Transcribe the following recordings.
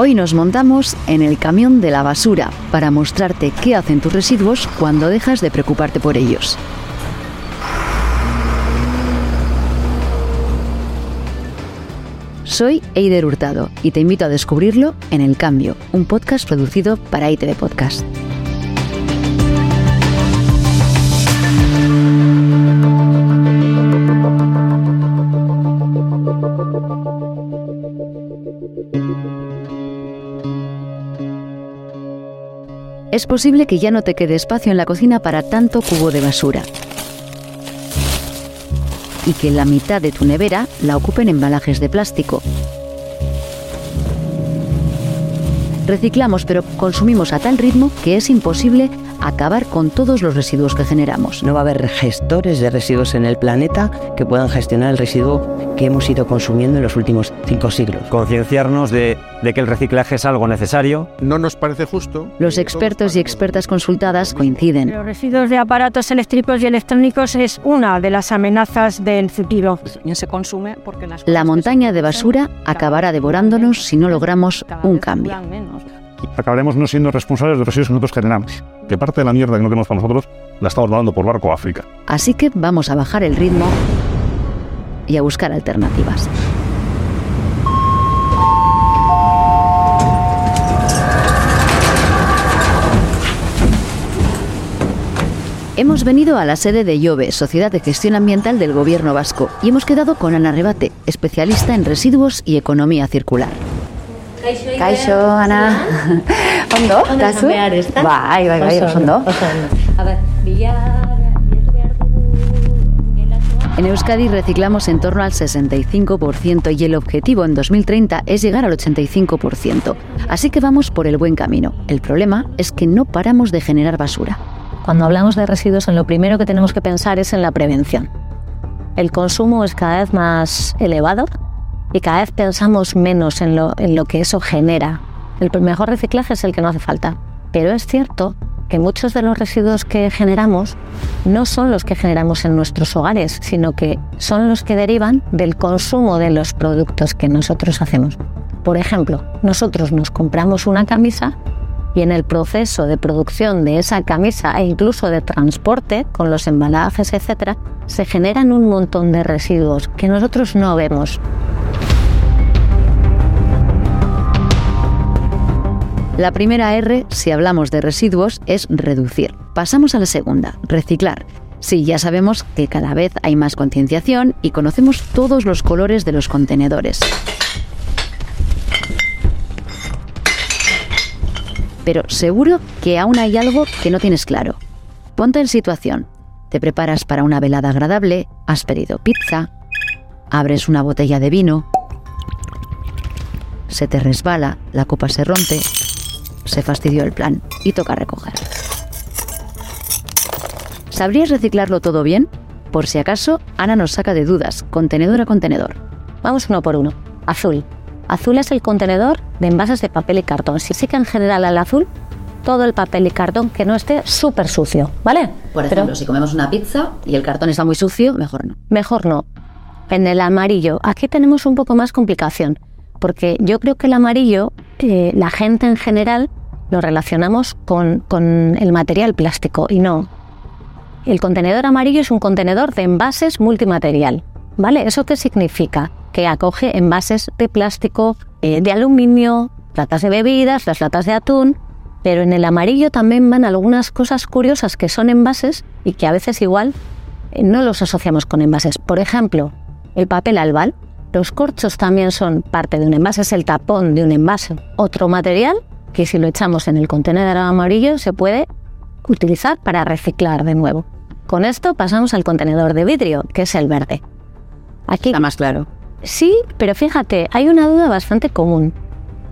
Hoy nos montamos en el camión de la basura para mostrarte qué hacen tus residuos cuando dejas de preocuparte por ellos. Soy Eider Hurtado y te invito a descubrirlo en El Cambio, un podcast producido para ITV Podcast. Es posible que ya no te quede espacio en la cocina para tanto cubo de basura y que la mitad de tu nevera la ocupen embalajes de plástico. Reciclamos, pero consumimos a tal ritmo que es imposible acabar con todos los residuos que generamos. No va a haber gestores de residuos en el planeta que puedan gestionar el residuo que hemos ido consumiendo en los últimos cinco siglos. Concienciarnos de, de que el reciclaje es algo necesario. No nos parece justo. Los expertos y expertas consultadas coinciden. Los residuos de aparatos eléctricos y electrónicos es una de las amenazas del futuro. se consume porque las La montaña de basura acabará devorándonos si no logramos un cambio. Acabaremos no siendo responsables de los residuos que nosotros generamos. Que parte de la mierda que no tenemos para nosotros la estamos mandando por barco a África. Así que vamos a bajar el ritmo y a buscar alternativas. Hemos venido a la sede de IOBE, Sociedad de Gestión Ambiental del Gobierno Vasco, y hemos quedado con Ana Rebate, especialista en residuos y economía circular. Kaixo, Ana. Ondo, kasu? Bai, bai, bai, oso ondo. En Euskadi reciclamos en torno al 65% y el objetivo en 2030 es llegar al 85%. Así que vamos por el buen camino. El problema es que no paramos de generar basura. Cuando hablamos de residuos, en lo primero que tenemos que pensar es en la prevención. El consumo es cada vez más elevado y cada vez pensamos menos en lo, en lo que eso genera. El mejor reciclaje es el que no hace falta. Pero es cierto que muchos de los residuos que generamos no son los que generamos en nuestros hogares, sino que son los que derivan del consumo de los productos que nosotros hacemos. Por ejemplo, nosotros nos compramos una camisa y en el proceso de producción de esa camisa e incluso de transporte con los embalajes, etcétera, se generan un montón de residuos que nosotros no vemos. La primera R, si hablamos de residuos, es reducir. Pasamos a la segunda, reciclar. Sí, ya sabemos que cada vez hay más concienciación y conocemos todos los colores de los contenedores. Pero seguro que aún hay algo que no tienes claro. Ponte en situación. Te preparas para una velada agradable, has pedido pizza, abres una botella de vino, se te resbala, la copa se rompe, se fastidió el plan y toca recoger. ¿Sabrías reciclarlo todo bien? Por si acaso, Ana nos saca de dudas, contenedor a contenedor. Vamos uno por uno. Azul. Azul es el contenedor de envases de papel y cartón. Si sí que en general al azul, todo el papel y cartón que no esté súper sucio, ¿vale? Por ejemplo, si comemos una pizza y el cartón está muy sucio, mejor no. Mejor no. En el amarillo, aquí tenemos un poco más complicación, porque yo creo que el amarillo, eh, la gente en general lo relacionamos con, con el material plástico y no. El contenedor amarillo es un contenedor de envases multimaterial. ¿Vale? ¿Eso qué significa? Que acoge envases de plástico, eh, de aluminio, latas de bebidas, las latas de atún, pero en el amarillo también van algunas cosas curiosas que son envases y que a veces igual eh, no los asociamos con envases. Por ejemplo, el papel albal. Los corchos también son parte de un envase, es el tapón de un envase. Otro material que si lo echamos en el contenedor amarillo se puede utilizar para reciclar de nuevo. Con esto pasamos al contenedor de vidrio, que es el verde. Aquí Está más claro. Sí, pero fíjate, hay una duda bastante común.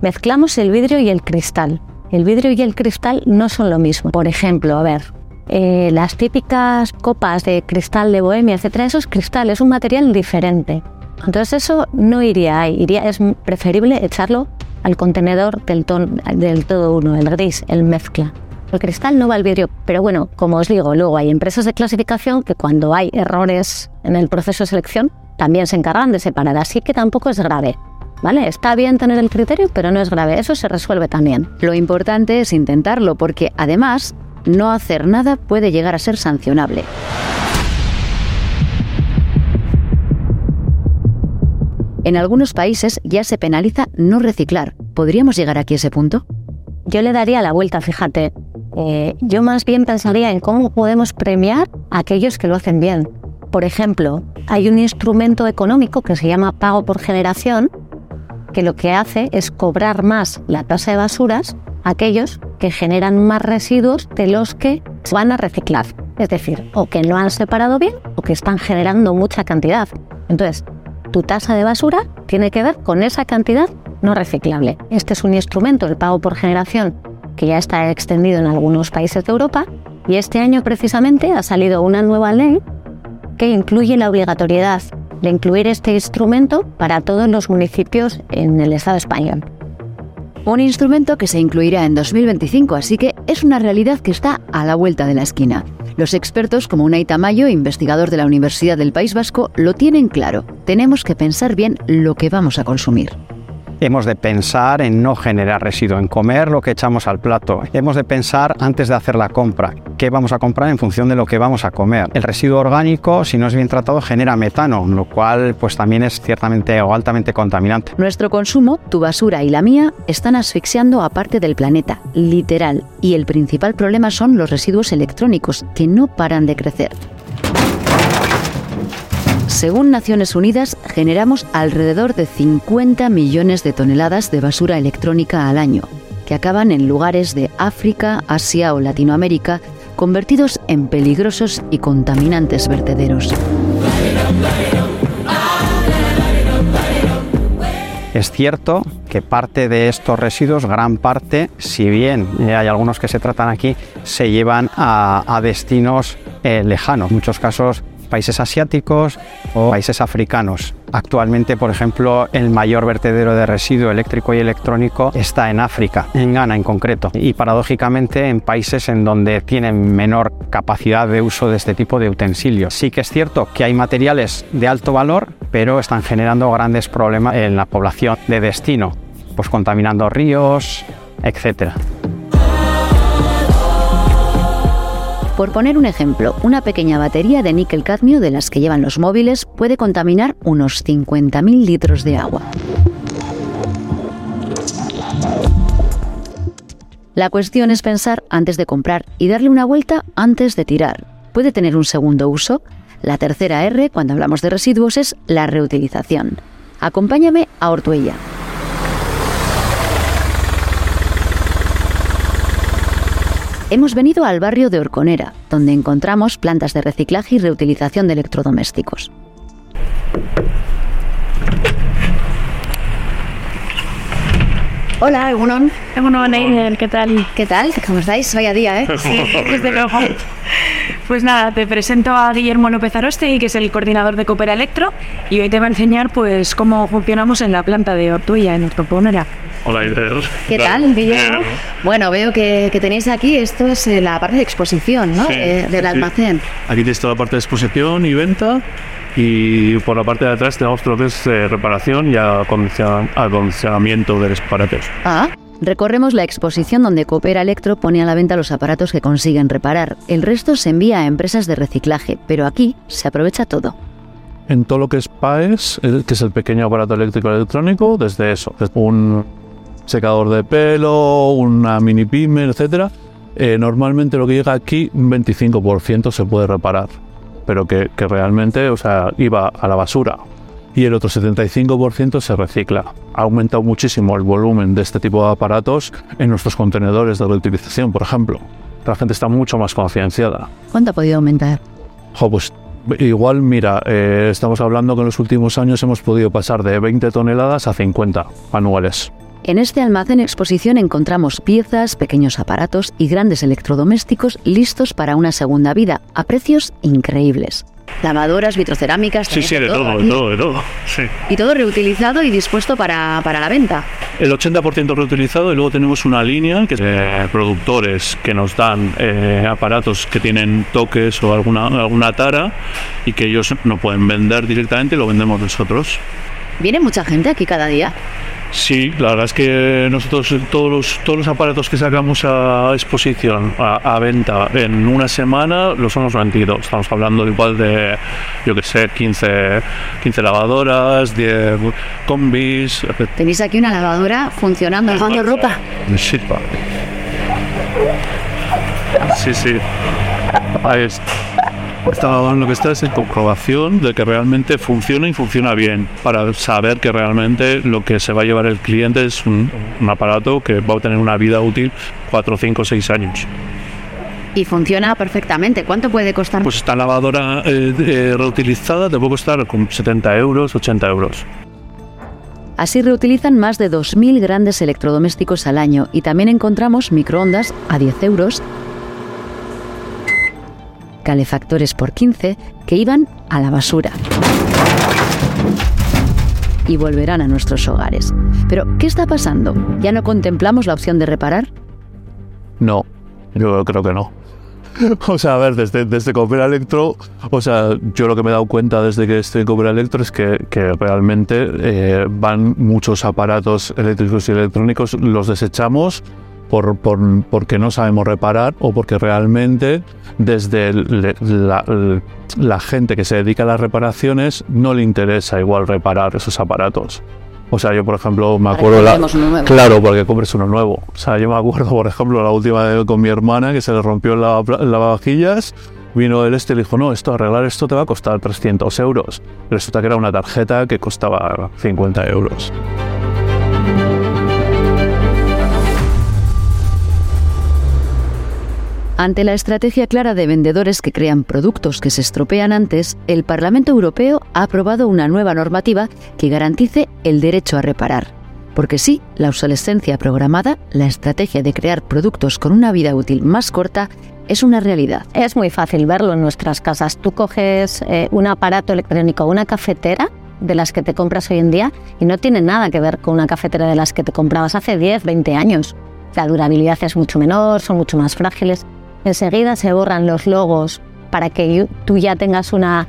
Mezclamos el vidrio y el cristal. El vidrio y el cristal no son lo mismo. Por ejemplo, a ver, eh, las típicas copas de cristal de bohemia, etcétera, eso es cristal, es un material diferente. Entonces eso no iría ahí, iría, es preferible echarlo al contenedor del, ton, del todo uno, el gris, el mezcla. El cristal no va al vidrio, pero bueno, como os digo, luego hay empresas de clasificación que cuando hay errores en el proceso de selección también se encargan de separar, así que tampoco es grave. ¿Vale? Está bien tener el criterio, pero no es grave. Eso se resuelve también. Lo importante es intentarlo porque además no hacer nada puede llegar a ser sancionable. En algunos países ya se penaliza no reciclar. ¿Podríamos llegar aquí a ese punto? Yo le daría la vuelta, fíjate. Eh, yo más bien pensaría en cómo podemos premiar a aquellos que lo hacen bien. Por ejemplo, hay un instrumento económico que se llama pago por generación, que lo que hace es cobrar más la tasa de basuras a aquellos que generan más residuos de los que van a reciclar. Es decir, o que no han separado bien o que están generando mucha cantidad. Entonces, tu tasa de basura tiene que ver con esa cantidad no reciclable. Este es un instrumento, el pago por generación, que ya está extendido en algunos países de Europa y este año precisamente ha salido una nueva ley que incluye la obligatoriedad de incluir este instrumento para todos los municipios en el Estado español. Un instrumento que se incluirá en 2025, así que es una realidad que está a la vuelta de la esquina. Los expertos, como Unai Tamayo, investigador de la Universidad del País Vasco, lo tienen claro. Tenemos que pensar bien lo que vamos a consumir. Hemos de pensar en no generar residuo, en comer lo que echamos al plato. Hemos de pensar antes de hacer la compra, qué vamos a comprar en función de lo que vamos a comer. El residuo orgánico, si no es bien tratado, genera metano, lo cual pues también es ciertamente o altamente contaminante. Nuestro consumo, tu basura y la mía, están asfixiando a parte del planeta, literal, y el principal problema son los residuos electrónicos, que no paran de crecer. Según Naciones Unidas, generamos alrededor de 50 millones de toneladas de basura electrónica al año, que acaban en lugares de África, Asia o Latinoamérica, convertidos en peligrosos y contaminantes vertederos. Es cierto que parte de estos residuos, gran parte, si bien hay algunos que se tratan aquí, se llevan a, destinos eh, lejanos, en muchos casos países asiáticos o países africanos. Actualmente, por ejemplo, el mayor vertedero de residuo eléctrico y electrónico está en África, en Ghana en concreto, y paradójicamente en países en donde tienen menor capacidad de uso de este tipo de utensilios. Sí que es cierto que hay materiales de alto valor, pero están generando grandes problemas en la población de destino, pues contaminando ríos, etcétera. Por poner un ejemplo, una pequeña batería de níquel cadmio de las que llevan los móviles puede contaminar unos 50.000 litros de agua. La cuestión es pensar antes de comprar y darle una vuelta antes de tirar. ¿Puede tener un segundo uso? La tercera R, cuando hablamos de residuos, es la reutilización. Acompáñame a Ortuella. Hemos venido al barrio de Orconera, donde encontramos plantas de reciclaje y reutilización de electrodomésticos. Hola, Egunon. Egunon, ¿qué tal? ¿Qué tal? ¿Cómo estáis? Vaya día, ¿eh? Sí, desde luego. Pues nada, te presento a Guillermo López Aroste, que es el coordinador de Coopera Electro, y hoy te va a enseñar pues cómo funcionamos en la planta de Ortuella, en Ortoponera. Hola, ¿Qué tal, Guillermo? Bueno, veo que, tenéis aquí, esto es eh, la parte de exposición, ¿no? Eh, del almacén. Aquí tenéis toda la parte de exposición y venta. Y por la parte de atrás tenemos todo lo que es eh, reparación y acondicionamiento de los aparatos. Ah, Recorremos la exposición donde Coopera Electro pone a la venta los aparatos que consiguen reparar. El resto se envía a empresas de reciclaje, pero aquí se aprovecha todo. En todo lo que es PAES, que es el pequeño aparato eléctrico electrónico, desde eso, desde un secador de pelo, una mini pimer, etcétera, eh, normalmente lo que llega aquí, un 25% se puede reparar, pero que, que, realmente o sea, iba a la basura y el otro 75% se recicla. Ha aumentado muchísimo el volumen de este tipo de aparatos en nuestros contenedores de reutilización, por ejemplo. La gente está mucho más concienciada. ¿Cuánto ha podido aumentar? pues igual, mira, eh, estamos hablando que en los últimos años hemos podido pasar de 20 toneladas a 50 anuales. En este almacén exposición encontramos piezas, pequeños aparatos y grandes electrodomésticos listos para una segunda vida a precios increíbles. Lavadoras, vitrocerámicas. Sí, sí, de todo, de todo, de todo. Y todo reutilizado y dispuesto para, la venta. El 80% reutilizado y luego tenemos una línea que es de productores que nos dan eh, aparatos que tienen toques o alguna, alguna tara y que ellos no pueden vender directamente lo vendemos nosotros. ¿Viene mucha gente aquí cada día? Sí, la verdad es que nosotros todos los, todos los aparatos que sacamos a exposición, a, venta, en una semana los hemos vendido. Estamos hablando igual de, yo que sé, 15, 15 lavadoras, 10 combis. Tenéis aquí una lavadora funcionando, lavando ropa. Sí. sí. Ahí está lo que está es en comprobación de que realmente funciona y funciona bien, para saber que realmente lo que se va a llevar el cliente es un, aparato que va a tener una vida útil 4, 5, 6 años. Y funciona perfectamente. ¿Cuánto puede costar? Pues esta lavadora eh, eh, reutilizada te puede costar con 70 euros, 80 euros. Así reutilizan más de 2.000 grandes electrodomésticos al año y también encontramos microondas a 10 euros calefactores por 15 que iban a la basura y volverán a nuestros hogares. Pero, ¿qué está pasando? ¿Ya no contemplamos la opción de reparar? No, yo creo que no. O sea, a ver, desde, desde Electro, o sea, yo lo que me he dado cuenta desde que estoy en Coopera Electro es que, que realmente eh, van muchos aparatos eléctricos y electrónicos, los desechamos por, por, porque no sabemos reparar o porque realmente desde la, gente que se dedica a las reparaciones no le interesa igual reparar esos aparatos. O sea, yo por ejemplo me acuerdo la, claro, porque compres uno nuevo. O sea, yo me acuerdo por ejemplo la última vez con mi hermana que se le rompió el lavavajillas vino el este y le dijo, no, esto arreglar esto te va a costar 300 euros. Resulta que era una tarjeta que costaba 50 euros. Ante la estrategia clara de vendedores que crean productos que se estropean antes, el Parlamento Europeo ha aprobado una nueva normativa que garantice el derecho a reparar. Porque sí, la obsolescencia programada, la estrategia de crear productos con una vida útil más corta, es una realidad. Es muy fácil verlo en nuestras casas. Tú coges eh, un aparato electrónico, una cafetera de las que te compras hoy en día y no tiene nada que ver con una cafetera de las que te comprabas hace 10, 20 años. La durabilidad es mucho menor, son mucho más frágiles enseguida se borran los logos para que tú ya tengas una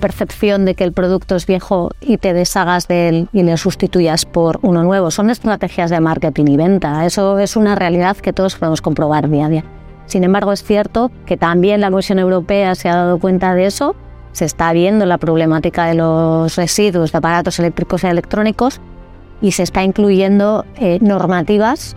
percepción de que el producto es viejo y te deshagas de él y le sustituyas por uno nuevo. Son estrategias de marketing y venta. Eso es una realidad que todos podemos comprobar día a día. Sin embargo, es cierto que también la Comisión Europea se ha dado cuenta de eso. Se está viendo la problemática de los residuos de aparatos eléctricos y electrónicos y se está incluyendo eh, normativas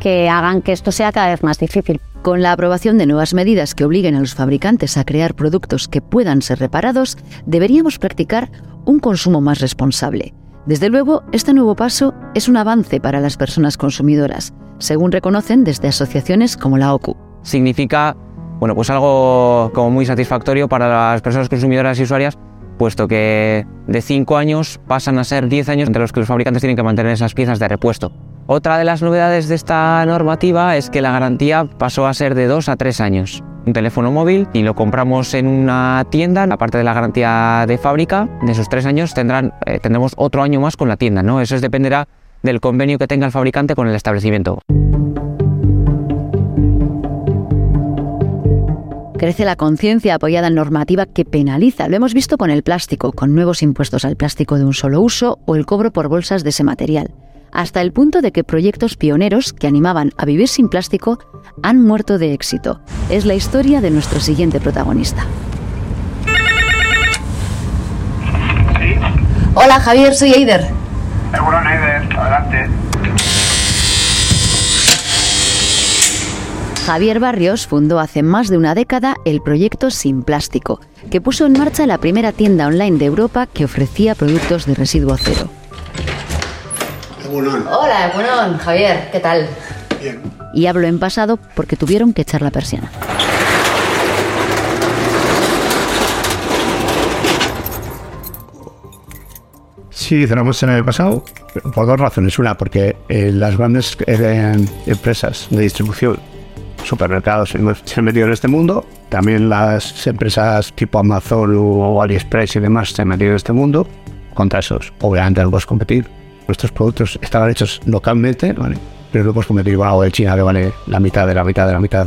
que hagan que esto sea cada vez más difícil. Con la aprobación de nuevas medidas que obliguen a los fabricantes a crear productos que puedan ser reparados, deberíamos practicar un consumo más responsable. Desde luego, este nuevo paso es un avance para las personas consumidoras, según reconocen desde asociaciones como la OCU. Significa, bueno, pues algo como muy satisfactorio para las personas consumidoras y usuarias, puesto que de 5 años pasan a ser 10 años entre los que los fabricantes tienen que mantener esas piezas de repuesto. Otra de las novedades de esta normativa es que la garantía pasó a ser de 2 a 3 años. Un teléfono móvil y lo compramos en una tienda, aparte de la garantía de fábrica, de esos 3 años tendrán, eh, tendremos otro año más con la tienda. ¿no? Eso dependerá del convenio que tenga el fabricante con el establecimiento. Crece la conciencia apoyada en normativa que penaliza. Lo hemos visto con el plástico, con nuevos impuestos al plástico de un solo uso o el cobro por bolsas de ese material hasta el punto de que proyectos pioneros que animaban a vivir sin plástico han muerto de éxito. Es la historia de nuestro siguiente protagonista. Hola Javier, soy Eider. Bueno, Eider, adelante. Javier Barrios fundó hace más de una década el proyecto Sin Plástico, que puso en marcha la primera tienda online de Europa que ofrecía productos de residuo cero. Hola, bueno, Javier, ¿qué tal? Bien. Y hablo en pasado porque tuvieron que echar la persiana. Sí, cerramos en el pasado por dos razones. Una, porque eh, las grandes eh, empresas de distribución, supermercados, se han metido en este mundo. También las empresas tipo Amazon o AliExpress y demás se han metido en este mundo. Contra esos, obviamente, no puedes competir nuestros productos estaban hechos localmente, ¿vale? pero no hemos cometido algo de China que vale la mitad de la mitad de la mitad.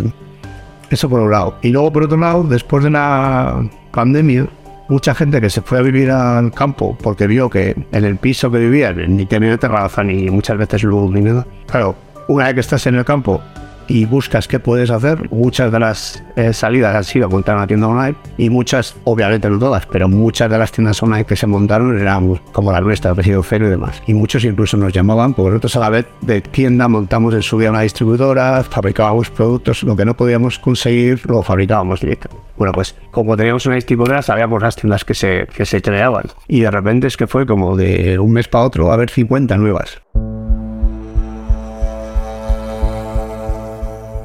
Eso por un lado. Y luego por otro lado, después de la pandemia, mucha gente que se fue a vivir al campo porque vio que en el piso que vivían ni tenía terraza ni muchas veces luz ni nada. Claro, una vez que estás en el campo y buscas qué puedes hacer, muchas de las eh, salidas han sido montar una tienda online y muchas, obviamente no todas, pero muchas de las tiendas online que se montaron eran como la nuestra, Residuo Cero y demás. Y muchos incluso nos llamaban, porque nosotros a la vez de tienda montamos en su día una distribuidora, fabricábamos productos, lo que no podíamos conseguir lo fabricábamos directo. Bueno, pues como teníamos una distribuidora, sabíamos las tiendas que se, que se creaban. Y de repente es que fue como de un mes para otro, a ver 50 nuevas.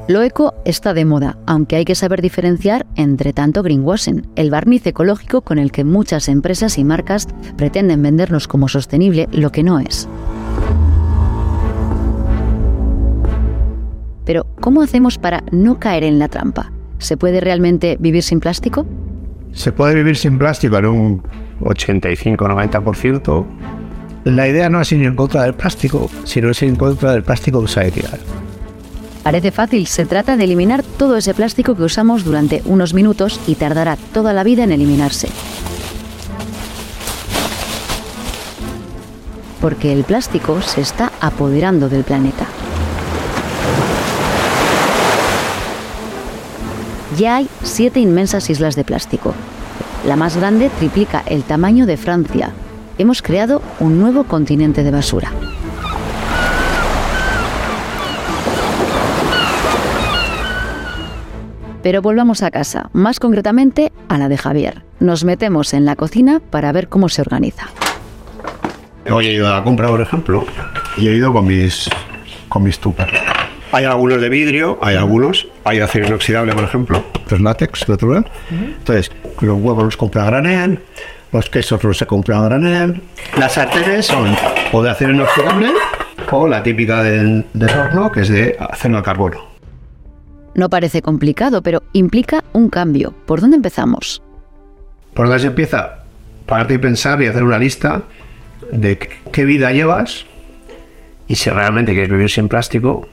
Lo eco está de moda, aunque hay que saber diferenciar entre tanto greenwashing, el barniz ecológico con el que muchas empresas y marcas pretenden vendernos como sostenible lo que no es. Pero, ¿cómo hacemos para no caer en la trampa? ¿Se puede realmente vivir sin plástico? Se puede vivir sin plástico en un 85-90%. La idea no es ir en contra del plástico, sino es ir en contra del plástico que se ha de tirar. Parece fácil, se trata de eliminar todo ese plástico que usamos durante unos minutos y tardará toda la vida en eliminarse. Porque el plástico se está apoderando del planeta. Ya hay siete inmensas islas de plástico. La más grande triplica el tamaño de Francia. Hemos creado un nuevo continente de basura. Pero volvamos a casa, más concretamente a la de Javier. Nos metemos en la cocina para ver cómo se organiza. Hoy he ido a la compra, por ejemplo, y he ido con mis, con mis tupper. Hay algunos de vidrio, hay algunos, hay acero inoxidable, por ejemplo, los látex, natural. Entonces, los huevos los compra a granel, los quesos los se compra a granel. Las sartenes son o de acero inoxidable o la típica del, del horno, que es de acero al carbono. No parece complicado, pero implica un cambio. ¿Por dónde empezamos? ¿Por dónde se empieza? Pararte y pensar y hacer una lista de qué vida llevas y si realmente quieres vivir sin plástico.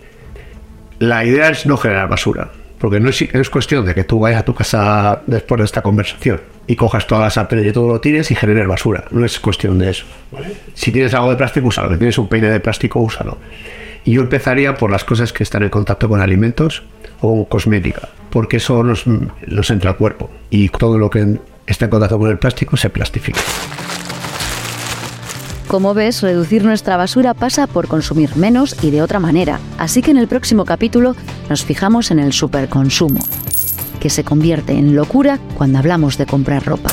La idea es no generar basura, porque no es, es cuestión de que tú vayas a tu casa después de esta conversación y cojas todas las sartenes y todo lo tires y generes basura. No es cuestión de eso. Si tienes algo de plástico, úsalo. Si tienes un peine de plástico, úsalo. Y yo empezaría por las cosas que están en contacto con alimentos o cosmética, porque eso nos, nos entra al cuerpo y todo lo que está en contacto con el plástico se plastifica. Como ves, reducir nuestra basura pasa por consumir menos y de otra manera. Así que en el próximo capítulo nos fijamos en el superconsumo, que se convierte en locura cuando hablamos de comprar ropa.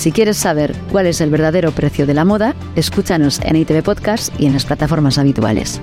Si quieres saber cuál es el verdadero precio de la moda, escúchanos en ITV Podcast y en las plataformas habituales.